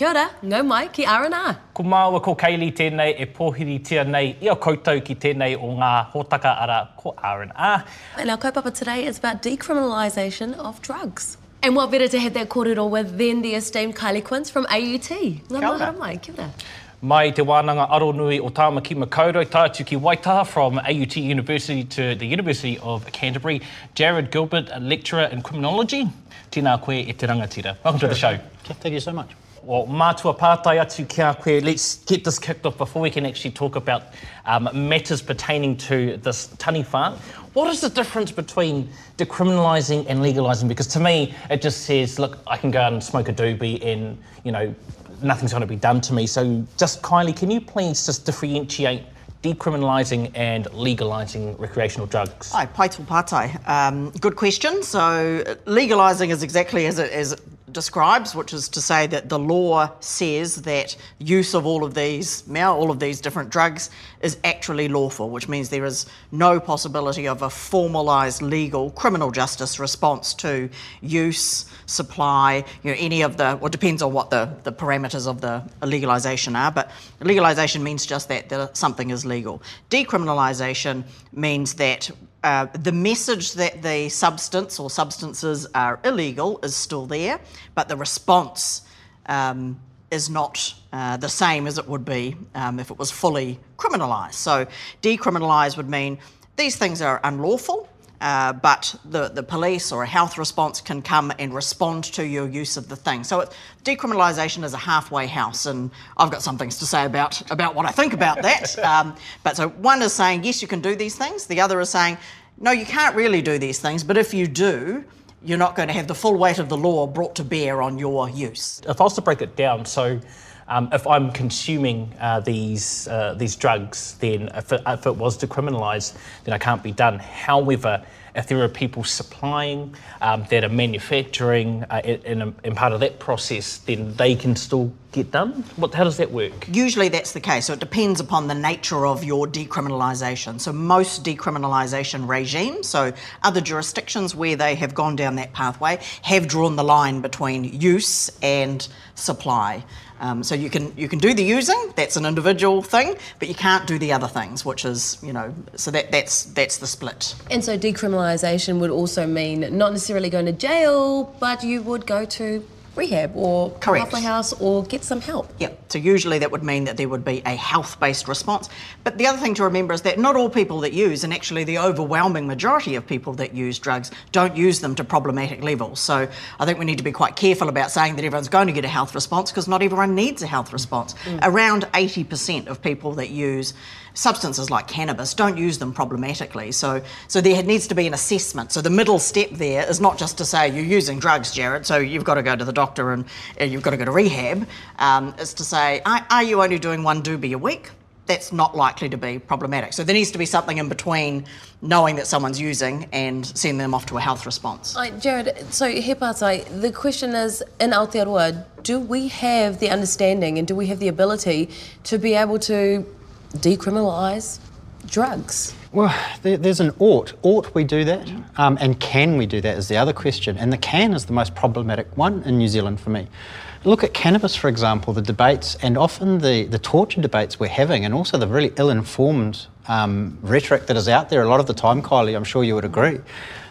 Kia ora, ngau mai ki R&R. Ko māua ko Kaylee tēnei e pōhiri tia nei i a koutou ki tēnei o ngā hōtaka ara ko R&R. And our kaupapa today is about decriminalisation of drugs. And what better to have that kōrero with than the esteemed Kylie Quince from AUT. Ngā ora. mahara mai, kia ora. Mai te wānanga aro nui o Tāmaki Makaurau, tātu ki Waitaha from AUT University to the University of Canterbury. Jared Gilbert, a lecturer in criminology. Tēnā koe e te rangatira. Welcome to the show. Thank you so much. Well, mātua pātai atu ki a koe. Let's get this kicked off before we can actually talk about um, matters pertaining to this taniwha. What is the difference between decriminalising and legalising? Because to me, it just says, look, I can go out and smoke a doobie and, you know, nothing's going to be done to me. So just Khylee, can you please just differentiate decriminalising and legalising recreational drugs? Hi, Paitul Patai. Um, good question. So, legalising is exactly as it, it describes, which is to say that the law says that use of all of these, now all of these different drugs, is actually lawful, which means there is no possibility of a formalised legal criminal justice response to use, supply, you know, any of the, well, it depends on what the, the parameters of the legalisation are, but legalisation means just that, that something is legal. Decriminalisation means that uh, the message that the substance or substances are illegal is still there, but the response um, is not uh, the same as it would be um, if it was fully criminalised. So, decriminalise would mean these things are unlawful. Uh, but the, the police or a health response can come and respond to your use of the thing. So it, decriminalisation is a halfway house, and I've got some things to say about, about what I think about that. Um, but so one is saying, yes, you can do these things. The other is saying, no, you can't really do these things, but if you do, you're not going to have the full weight of the law brought to bear on your use. If I was to break it down, so um, if I'm consuming uh, these uh, these drugs, then if it, if it was decriminalised, then I can't be done. However, if there are people supplying um, that are manufacturing uh, in, in, part of that process, then they can still get done. What, how does that work? Usually that's the case. So it depends upon the nature of your decriminalisation. So most decriminalisation regimes, so other jurisdictions where they have gone down that pathway, have drawn the line between use and supply. Um, so you can you can do the using, that's an individual thing, but you can't do the other things, which is you know so that that's that's the split. And so decriminalisation would also mean not necessarily going to jail, but you would go to rehab or Correct. halfway house or get some help. Yeah, so usually that would mean that there would be a health based response. But the other thing to remember is that not all people that use, and actually the overwhelming majority of people that use drugs, don't use them to problematic levels. So I think we need to be quite careful about saying that everyone's going to get a health response because not everyone needs a health response. Mm. Around 80% of people that use substances like cannabis don't use them problematically. So, so there needs to be an assessment. So the middle step there is not just to say you're using drugs, Jarrod, so you've got to go to the doctor and you've got to go to rehab. Um, is to say, are, are you only doing one doobie a week? That's not likely to be problematic. So there needs to be something in between knowing that someone's using and sending them off to a health response. Uh, Jarrod, so he pātai, the question is in Aotearoa, do we have the understanding and do we have the ability to be able to decriminalise drugs? Well, there, there's an ought. Ought we do that? Um, and can we do that is the other question. And the can is the most problematic one in New Zealand for me. Look at cannabis, for example, the debates and often the, the torture debates we're having, and also the really ill informed um, rhetoric that is out there a lot of the time, Khylee, I'm sure you would agree,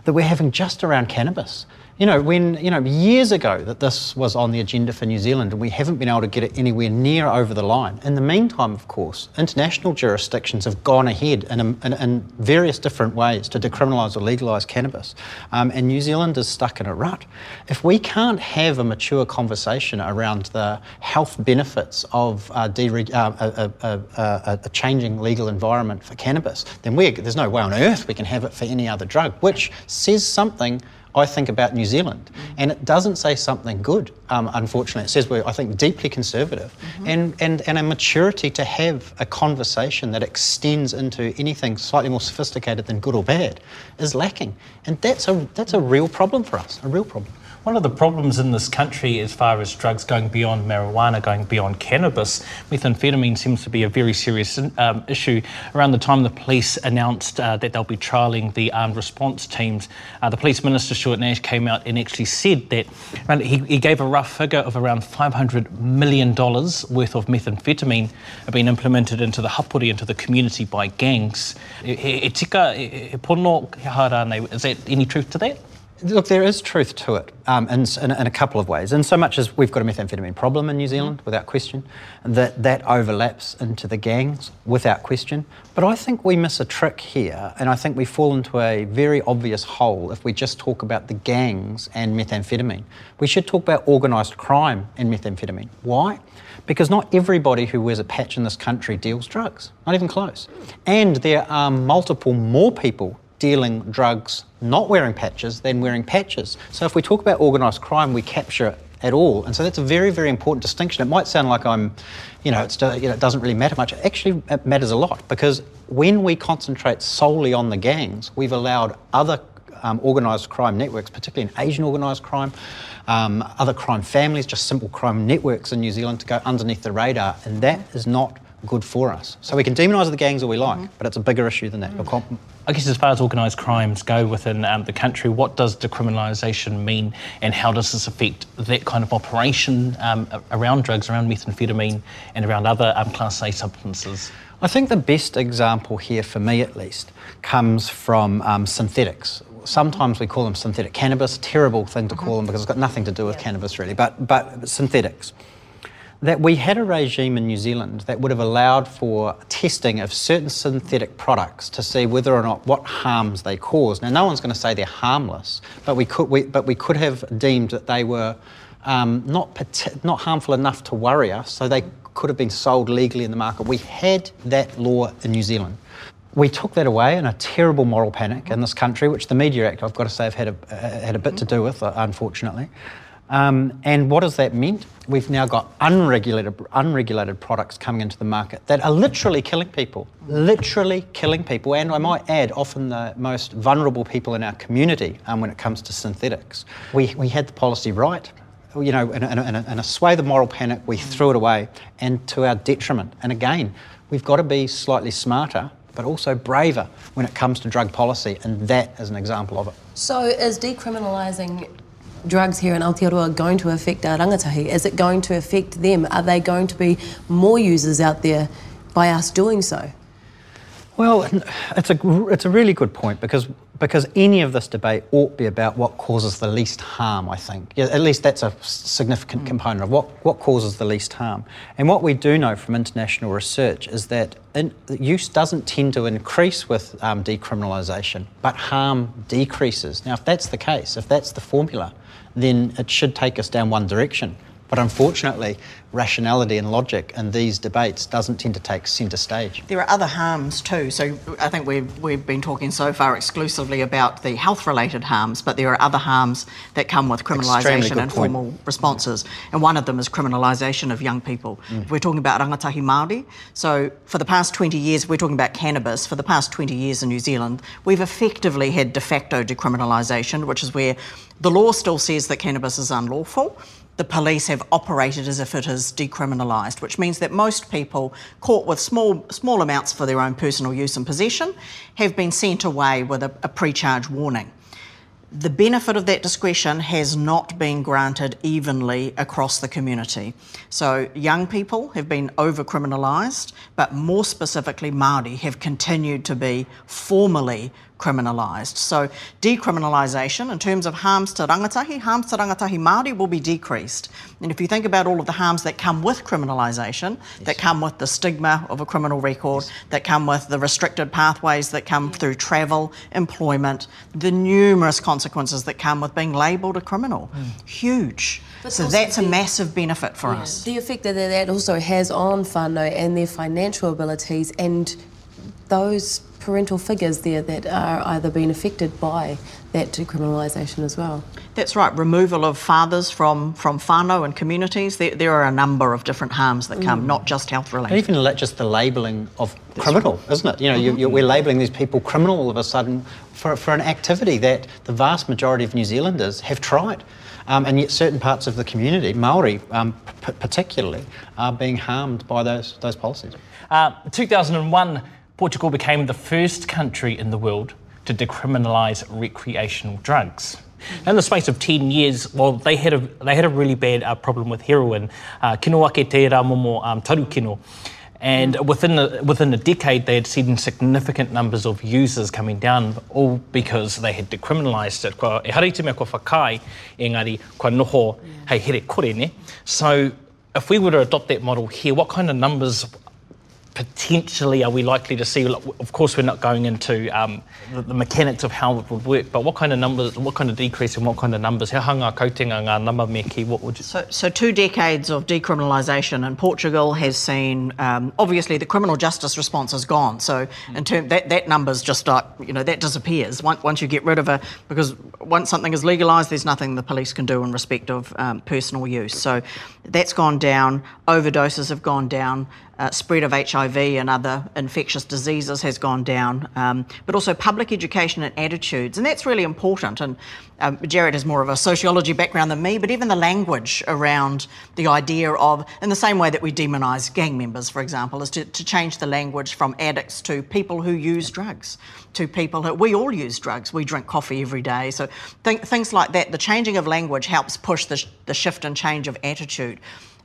that we're having just around cannabis. You know, when, you know, years ago that this was on the agenda for New Zealand and we haven't been able to get it anywhere near over the line. In the meantime, of course, international jurisdictions have gone ahead in, in, in various different ways to decriminalise or legalise cannabis. Um, and New Zealand is stuck in a rut. If we can't have a mature conversation around the health benefits of uh, dereg- uh, a, a, a, a changing legal environment for cannabis, then there's no way on earth we can have it for any other drug, which says something I think about New Zealand. And it doesn't say something good, um, unfortunately. It says we're, I think, deeply conservative and, and, and a maturity to have a conversation that extends into anything slightly more sophisticated than good or bad is lacking. And that's a, that's a real problem for us, a real problem. One of the problems in this country, as far as drugs going beyond marijuana, going beyond cannabis, methamphetamine seems to be a very serious um, issue. Around the time the police announced uh, that they'll be trialling the armed response teams, uh, the police minister Stuart Nash came out and actually said that he, he gave a rough figure of around $500 million worth of methamphetamine being implemented into the hapori, into the community by gangs. Tika, is there any truth to that? Look, there is truth to it um, in, in, in, a couple of ways. In so much as we've got a methamphetamine problem in New Zealand, without question, that, that overlaps into the gangs, without question. But I think we miss a trick here, and I think we fall into a very obvious hole if we just talk about the gangs and methamphetamine. We should talk about organised crime and methamphetamine. Why? Because not everybody who wears a patch in this country deals drugs, not even close. And there are multiple more people dealing drugs not wearing patches than wearing patches. So if we talk about organised crime, we capture it at all. And so that's a very, very important distinction. It might sound like I'm, you know, it's, you know, it doesn't really matter much. Actually, it matters a lot because when we concentrate solely on the gangs, we've allowed other um, organised crime networks, particularly in Asian organised crime, um, other crime families, just simple crime networks in New Zealand to go underneath the radar. And that is not good for us. So we can demonise the gangs all we like, mm-hmm. but it's a bigger issue than that. Mm-hmm. I guess as far as organised crimes go within um, the country, what does decriminalisation mean and how does this affect that kind of operation um, around drugs, around methamphetamine and around other um, Class A substances? I think the best example here, for me at least, comes from um, synthetics. Sometimes we call them synthetic cannabis, terrible thing to mm-hmm. call them because it's got nothing to do with yeah. cannabis really, but, but synthetics that we had a regime in New Zealand that would have allowed for testing of certain synthetic products to see whether or not what harms they cause. Now, no one's going to say they're harmless, but we could, we, but we could have deemed that they were um, not, not harmful enough to worry us, so they could have been sold legally in the market. We had that law in New Zealand. We took that away in a terrible moral panic in this country, which the Media Act, I've got to say, have had a, uh, had a bit to do with, uh, unfortunately. Um, and what has that meant? We've now got unregulated, unregulated products coming into the market that are literally killing people, literally killing people, and I might add, often the most vulnerable people in our community um, when it comes to synthetics. We, we had the policy right. You know, in a, in, a, in a swathe of moral panic, we threw it away, and to our detriment. And again, we've got to be slightly smarter but also braver when it comes to drug policy, and that is an example of it. So, is decriminalising drugs here in Aotearoa are going to affect our rangatahi? Is it going to affect them? Are they going to be more users out there by us doing so? Well, it's a, it's a really good point because, because any of this debate ought to be about what causes the least harm, I think. Yeah, at least that's a significant mm. component of what, what causes the least harm. And what we do know from international research is that in, use doesn't tend to increase with um, decriminalisation, but harm decreases. Now, if that's the case, if that's the formula, then it should take us down one direction. But unfortunately, rationality and logic in these debates doesn't tend to take centre stage. There are other harms too. So I think we've, we've been talking so far exclusively about the health related harms, but there are other harms that come with criminalisation and point. formal responses. And one of them is criminalisation of young people. Mm. We're talking about rangatahi Māori. So for the past 20 years, we're talking about cannabis. For the past 20 years in New Zealand, we've effectively had de facto decriminalisation, which is where the law still says that cannabis is unlawful the police have operated as if it is decriminalised, which means that most people caught with small, small amounts for their own personal use and possession have been sent away with a, a pre charge warning. The benefit of that discretion has not been granted evenly across the community. So, young people have been over criminalised, but more specifically, Māori have continued to be formally criminalised. So decriminalisation in terms of harms to rangatahi, harms to rangatahi Māori will be decreased. And if you think about all of the harms that come with criminalisation, yes. that come with the stigma of a criminal record, yes. that come with the restricted pathways that come through travel, employment, the numerous consequences that come with being labelled a criminal, mm. huge. But so that's a massive benefit for yeah, us. The effect that that also has on whānau and their financial abilities and those parental figures there that are either being affected by that decriminalisation as well. That's right. Removal of fathers from from whānau and communities. There, there are a number of different harms that come, not just health And related. even la- just the labelling of criminal, isn't it? You know, you, you, we're labelling these people criminal all of a sudden for, for an activity that the vast majority of New Zealanders have tried. Um, and yet certain parts of the community, Maori um, p- particularly, are being harmed by those, those policies. Uh, 2001, Portugal became the first country in the world to decriminalise recreational drugs. In the space of 10 years, well, they had a, they had a really bad uh, problem with heroin. Uh, kino ake te rā momo um, tarukino. And within the, within a decade, they had seen significant numbers of users coming down, all because they had decriminalised it. Kua, e hari te mea kua whakai, engari, kua noho hei here kore ne. So if we were to adopt that model here, what kind of numbers potentially are we likely to see? Of course, we're not going into um, the, the mechanics of how it would work, but what kind of numbers, what kind of decrease and what kind of numbers? He hanga kautenga ngā nama me ki, what would you So, so two decades of decriminalisation in Portugal has seen um, obviously the criminal justice response is gone. So in term that that number's just like you know that disappears once, once you get rid of a because once something is legalised, there's nothing the police can do in respect of um, personal use. So that's gone down. Overdoses have gone down. Uh, spread of HIV and other infectious diseases has gone down, um, but also public education and attitudes, and that's really important. And um, Jarrod has more of a sociology background than me, but even the language around the idea of, in the same way that we demonise gang members, for example, is to, to change the language from addicts to people who use drugs, to people who we all use drugs. We drink coffee every day, so th- things like that. The changing of language helps push the, sh- the shift and change of attitude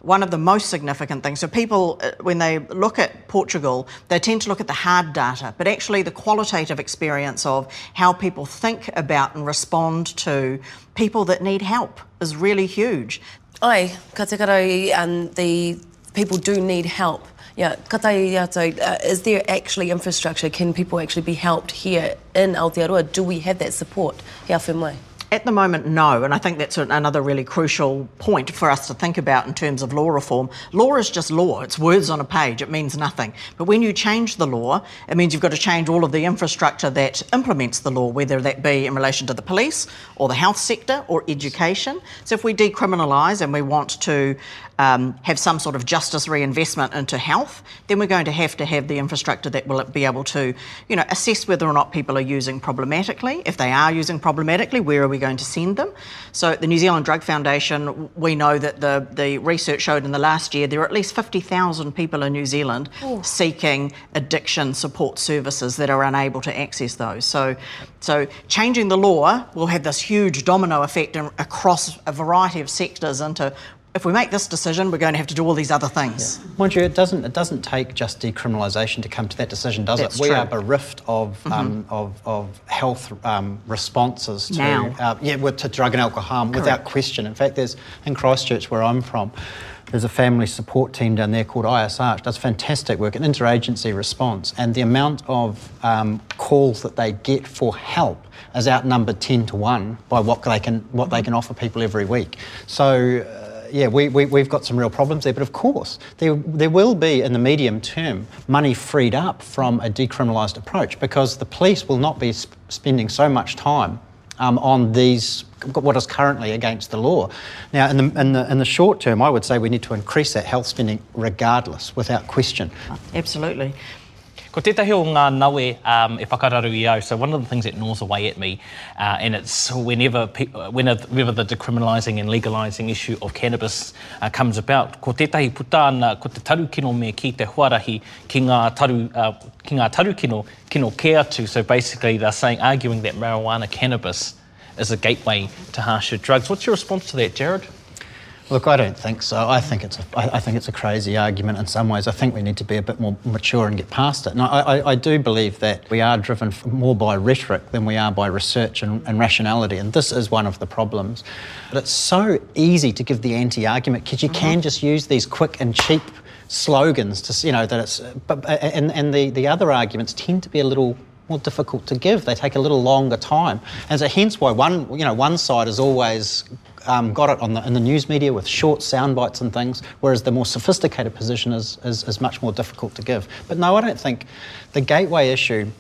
one of the most significant things. So, people, when they look at Portugal, they tend to look at the hard data, but actually, the qualitative experience of how people think about and respond to people that need help is really huge. Ai, ka te karau, um, the people do need help. Yeah, katai yato, uh, is there actually infrastructure? Can people actually be helped here in Aotearoa? Do we have that support? Hea me. At the moment, no, and I think that's another really crucial point for us to think about in terms of law reform. Law is just law, it's words on a page, it means nothing. But when you change the law, it means you've got to change all of the infrastructure that implements the law, whether that be in relation to the police or the health sector or education. So if we decriminalise and we want to um, have some sort of justice reinvestment into health, then we're going to have to have the infrastructure that will be able to, you know, assess whether or not people are using problematically. If they are using problematically, where are we going to send them? So at the New Zealand Drug Foundation, we know that the, the research showed in the last year there are at least 50,000 people in New Zealand seeking addiction support services that are unable to access those. So, so changing the law will have this huge domino effect in, across a variety of sectors into if we make this decision, we're going to have to do all these other things. Mind you, it doesn't, it doesn't take just decriminalisation to come to that decision, does That's it? We true. Mm-hmm. are bereft of, um, of, of health um, responses to, Now. uh, yeah, with, to drug and alcohol harm without question. In fact, there's in Christchurch, where I'm from, there's a family support team down there called ISR, which does fantastic work, an interagency response, and the amount of um, calls that they get for help is outnumbered 10 to 1 by what they can, what they can offer people every week. So, uh, yeah, we, we, we've got some real problems there. But of course, there, there will be, in the medium term, money freed up from a decriminalised approach because the police will not be sp- spending so much time um, on these, what is currently against the law. Now, in the, in, the, in the short term, I would say we need to increase that health spending regardless, without question. Absolutely. Ko tētahi o ngā nawe um, e whakararu i au, so one of the things that gnaws away at me, uh, and it's whenever, whenever the decriminalising and legalising issue of cannabis uh, comes about, ko tētahi putana, ko te tarukino me ki te huarahi ki ngā, taru, uh, ki ngā tarukino kino ke atu. So basically they're saying, arguing that marijuana, cannabis is a gateway to harsher drugs. What's your response to that, Jared? Look, I don't think so. I think it's a, I, I think it's a crazy argument in some ways. I think we need to be a bit more mature and get past it. And I, I, I do believe that we are driven more by rhetoric than we are by research and, and rationality, and this is one of the problems. But it's so easy to give the anti-argument because you mm-hmm. can just use these quick and cheap slogans to, you know, that it's. But and and the the other arguments tend to be a little more difficult to give. They take a little longer time, and so hence why one you know one side is always um, got it on the, in the news media with short sound bites and things, whereas the more sophisticated position is, is is much more difficult to give. But no, I don't think the gateway issue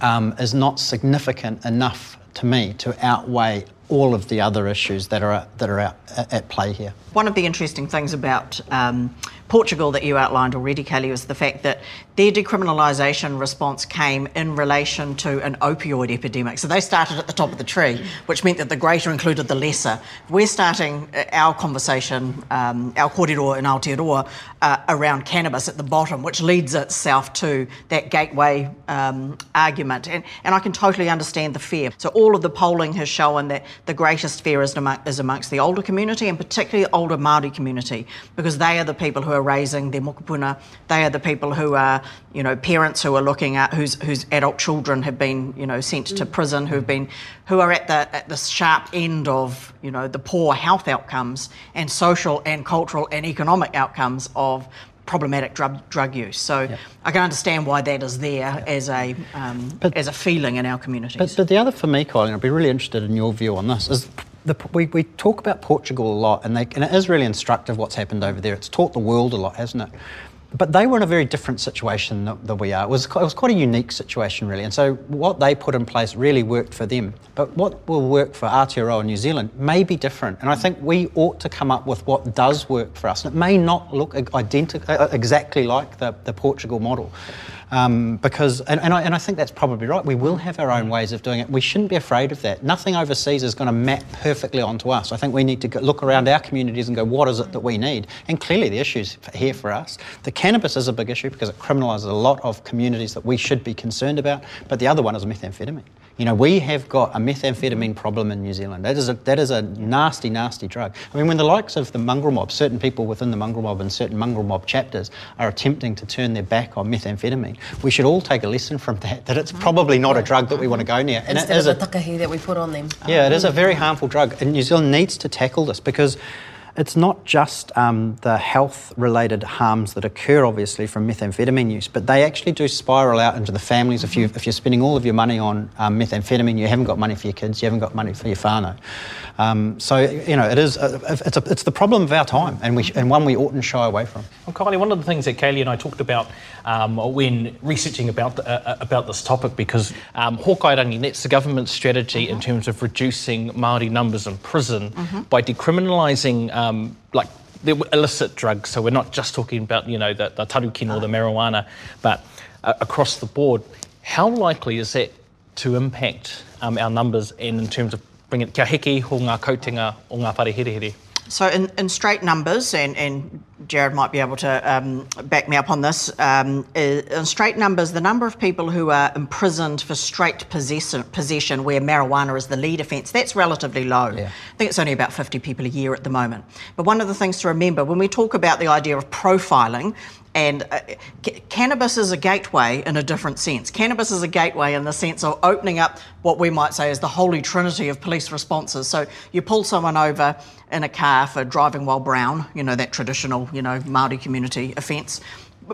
um, is not significant enough to me to outweigh all of the other issues that are that are out, at play here. One of the interesting things about um, Portugal that you outlined already, Kelly, was the fact that their decriminalisation response came in relation to an opioid epidemic. So they started at the top of the tree, which meant that the greater included the lesser. We're starting uh, our conversation, um, our kōrero in Aotearoa, uh, around cannabis at the bottom, which leads itself to that gateway um, argument. And, and I can totally understand the fear. So all of the polling has shown that the greatest fear is, among, is amongst the older community, and particularly the older Māori community, because they are the people who are raising their mokopuna. They are the people who are, you know, parents who are looking at whose whose adult children have been, you know, sent to prison, who have been, who are at the at the sharp end of, you know, the poor health outcomes and social and cultural and economic outcomes of problematic drug drug use. So yep. I can understand why that is there yep. as a um, but, as a feeling in our communities. But, but the other for me, Colin, I'd be really interested in your view on this. Is the, we, we talk about Portugal a lot, and, they, and it is really instructive what's happened over there. It's taught the world a lot, hasn't it? But they were in a very different situation than, we are. It was, it was quite a unique situation, really. And so what they put in place really worked for them. But what will work for Aotearoa New Zealand may be different. And I think we ought to come up with what does work for us. And it may not look identical, uh, exactly like the, the Portugal model. Um, because, and, and, I, and I think that's probably right, we will have our own ways of doing it. We shouldn't be afraid of that. Nothing overseas is going to map perfectly onto us. I think we need to go, look around our communities and go, what is it that we need? And clearly the issue's here for us. The cannabis is a big issue because it criminalises a lot of communities that we should be concerned about, but the other one is methamphetamine. You know, we have got a methamphetamine problem in New Zealand. That is a, that is a nasty, nasty drug. I mean, when the likes of the mongrel mob, certain people within the mongrel mob and certain mongrel mob chapters are attempting to turn their back on methamphetamine, we should all take a lesson from that, that it's probably not a drug that we want to go near. And Instead it is the takahi that we put on them. Yeah, it is a very harmful drug. And New Zealand needs to tackle this because it's not just um, the health related harms that occur, obviously, from methamphetamine use, but they actually do spiral out into the families. Mm-hmm. If, you, if you're spending all of your money on um, methamphetamine, you haven't got money for your kids, you haven't got money for your whānau. Um, so, you know, it is, a, it's, a, it's the problem of our time and, we, and one we oughtn't shy away from. Well, Khylee, one of the things that Kaylee and I talked about um, when researching about, the, uh, uh, about this topic, because um, Hōkai Rangi, that's the government's strategy mm-hmm. in terms of reducing Māori numbers in prison mm-hmm. by decriminalising um, like the illicit drugs. So we're not just talking about, you know, the, the tarukin or the marijuana, but uh, across the board. How likely is that to impact um, our numbers and in terms of bringing kia heke ho ngā kautinga o ngā whare here here? So in, in straight numbers, and, and Jarrod might be able to um, back me up on this, um, in straight numbers, the number of people who are imprisoned for straight possession, possession where marijuana is the lead offence, that's relatively low. Yeah. I think it's only about 50 people a year at the moment. But one of the things to remember, when we talk about the idea of profiling, and uh, c- cannabis is a gateway in a different sense. Cannabis is a gateway in the sense of opening up what we might say is the holy trinity of police responses. So you pull someone over in a car for driving while brown, you know, that traditional, you know, Māori community offence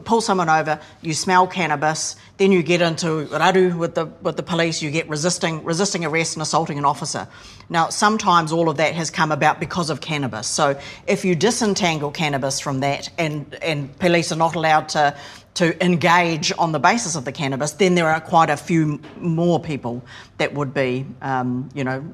pull someone over, you smell cannabis, then you get into raru with the with the police, you get resisting resisting arrest and assaulting an officer. Now, sometimes all of that has come about because of cannabis. So if you disentangle cannabis from that and and police are not allowed to to engage on the basis of the cannabis, then there are quite a few more people that would be, um, you know,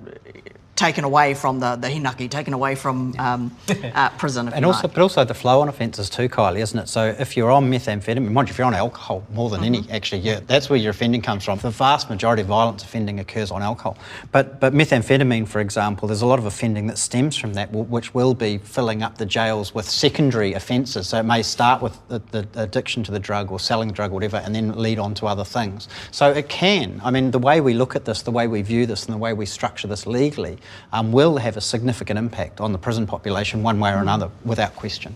taken away from the, the hinaki, taken away from um, uh, prison. and also, like. but also the flow on offences too, Khylee, isn't it? So if you're on methamphetamine, mind you, if you're on alcohol more than mm-hmm. any, actually, yeah, that's where your offending comes from. The vast majority of violence offending occurs on alcohol. But but methamphetamine, for example, there's a lot of offending that stems from that, which will be filling up the jails with secondary offences. So it may start with the, the addiction to the drug or selling the drug or whatever, and then lead on to other things. So it can. I mean, the way we look at this, the way we view this, and the way we structure this legally um, will have a significant impact on the prison population one way or another, without question.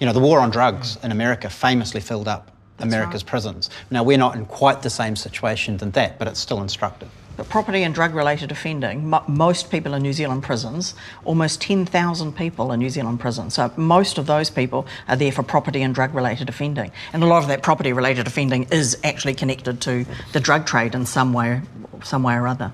You know, the war on drugs in America famously filled up That's America's right. prisons. Now, we're not in quite the same situation than that, but it's still instructive. But property and drug related offending, most people in New Zealand prisons, almost 10,000 people in New Zealand prisons. So most of those people are there for property and drug related offending. And a lot of that property related offending is actually connected to the drug trade in some way, some way or other.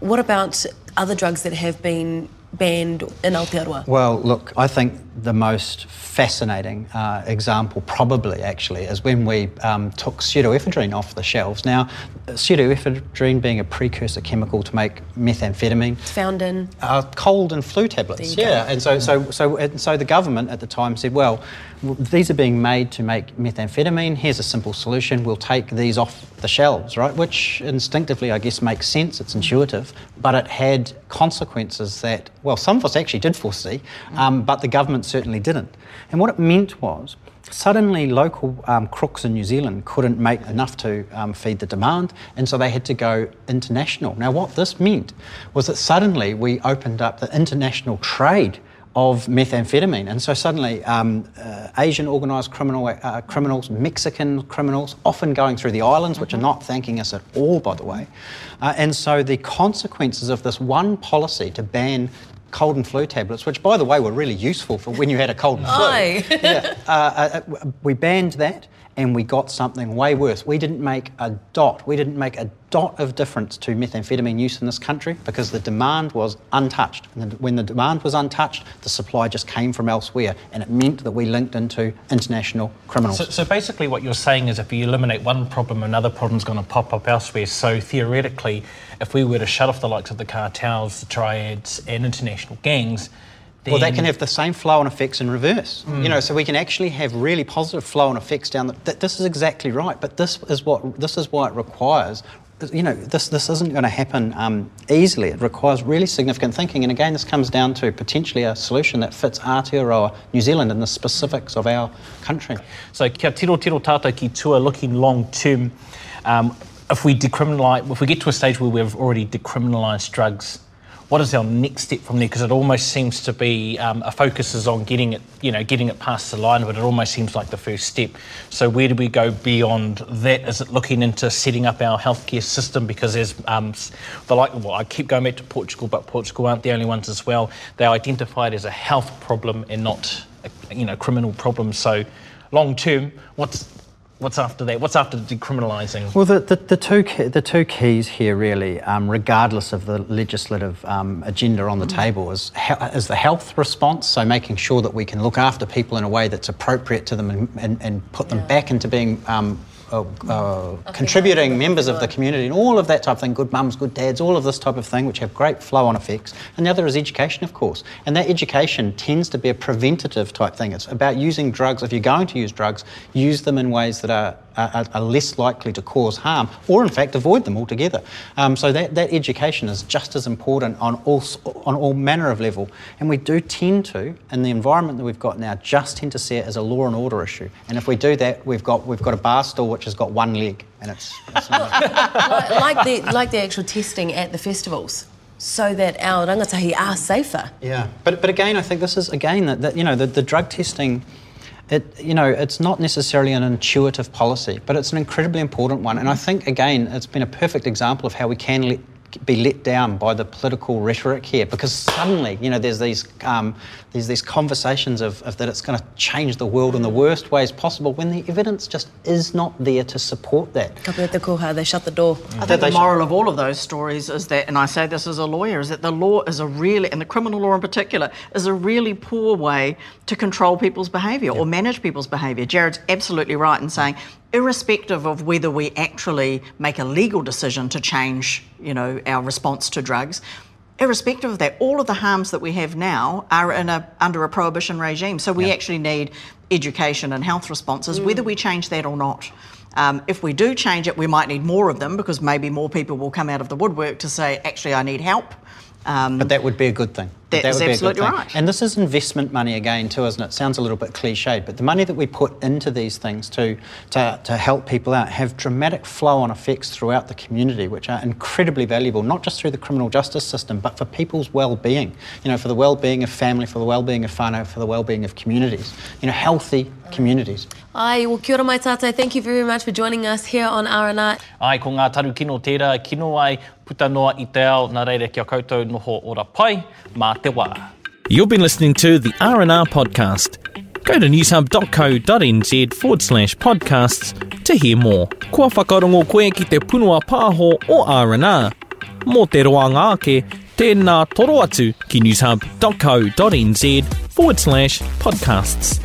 What about other drugs that have been banned in Aotearoa? Well, look, I think the most fascinating uh, example, probably actually, is when we um, took pseudoephedrine off the shelves. Now, pseudoephedrine being a precursor chemical to make methamphetamine, It's found in. uh, cold and flu tablets. Yeah, go. and so so so and so the government at the time said, well, these are being made to make methamphetamine. Here's a simple solution. We'll take these off the shelves, right? Which instinctively, I guess, makes sense. It's intuitive, but it had consequences that well, some of us actually did foresee, um, but the government certainly didn't. And what it meant was. Suddenly, local um, crooks in New Zealand couldn't make enough to um, feed the demand, and so they had to go international. Now, what this meant was that suddenly we opened up the international trade of methamphetamine, and so suddenly um, uh, Asian organised criminal uh, criminals, Mexican criminals, often going through the islands, which are not thanking us at all, by the way, uh, and so the consequences of this one policy to ban cold and flu tablets, which by the way were really useful for when you had a cold and flu. Yeah, uh, uh, uh, we banned that and we got something way worse. We didn't make a dot, we didn't make a dot of difference to methamphetamine use in this country because the demand was untouched. And when the demand was untouched, the supply just came from elsewhere and it meant that we linked into international criminals. So, so basically, what you're saying is if you eliminate one problem, another problem's going to pop up elsewhere. So theoretically, if we were to shut off the likes of the cartels, the triads, and international gangs, Well, they can have the same flow and effects in reverse. You know, so we can actually have really positive flow and effects down the. Th- this is exactly right, but this is what this is why it requires. You know, this this isn't going to happen um, easily. It requires really significant thinking, and again, this comes down to potentially a solution that fits Aotearoa, New Zealand, and the specifics of our country. So kia tiro tiro tātou ki tua looking long term. Um, if we decriminalise, if we get to a stage where we've already decriminalised drugs, what is our next step from there? Because it almost seems to be um, a focus is on getting it, you know, getting it past the line, but it almost seems like the first step. So where do we go beyond that? Is it looking into setting up our healthcare system? Because there's um, the like, well, I keep going back to Portugal, but Portugal aren't the only ones as well. They are identified as a health problem and not, a, you know, criminal problem. So long term, what's what's after that? What's after decriminalising? Well, the, the, the, two, the two keys here, really, um, regardless of the legislative um, agenda on the table, is, is the health response, so making sure that we can look after people in a way that's appropriate to them and, and, and put them back into being um, uh, uh, contributing members of the community and all of that type of thing, good mums, good dads, all of this type of thing, which have great flow on effects. And the other is education, of course. And that education tends to be a preventative type thing. It's about using drugs, if you're going to use drugs, use them in ways that are are, are less likely to cause harm, or in fact avoid them altogether. Um, so that, that education is just as important on all on all manner of level. And we do tend to, in the environment that we've got now, just tend to see it as a law and order issue. And if we do that, we've got we've got a bar stool which has got one leg, and it's, it's like the like the actual testing at the festivals, so that our rangatahi are safer. Yeah, but but again, I think this is again that, that you know the, the drug testing. It, you know, it's not necessarily an intuitive policy, but it's an incredibly important one. And I think, again, it's been a perfect example of how we can let, be let down by the political rhetoric here, because suddenly, you know, there's these um, there's these conversations of, of that it's going to change the world in the worst ways possible, when the evidence just is not there to support that. Ka pia te koha, they shut the door. I think the should- moral of all of those stories is that, and I say this as a lawyer, is that the law is a really, and the criminal law in particular, is a really poor way to control people's behaviour or manage people's behaviour. Jarrod's absolutely right in saying, irrespective of whether we actually make a legal decision to change, you know, our response to drugs, irrespective of that, all of the harms that we have now are in a, under a prohibition regime. So we actually need education and health responses, whether we change that or not. Um, if we do change it, we might need more of them because maybe more people will come out of the woodwork to say, actually, I need help. Um, But that would be a good thing. That that is would be a good absolutely right. And this is investment money again too, isn't it? Sounds a little bit cliched, but the money that we put into these things to, to, to help people out have dramatic flow-on effects throughout the community, which are incredibly valuable, not just through the criminal justice system, but for people's well-being. You know, for the well-being of family, for the well-being of whānau, for the well-being of communities. You know, healthy communities. Ai, well, kia ora mai tātai. Thank you very much for joining us here on RNR. Ai, ko ngā taru kino tērā, kino ai, puta noa i te ao, nā reira kia koutou noho ora pai, mā te wā. You've been listening to the R&R podcast. Go to newshub.co.nz forward slash podcasts to hear more. Kua whakarongo koe ki te punua pāho o R&R. Mō te roa ngāke, Tēnā toro atu ki newshub.co.nz forward slash podcasts.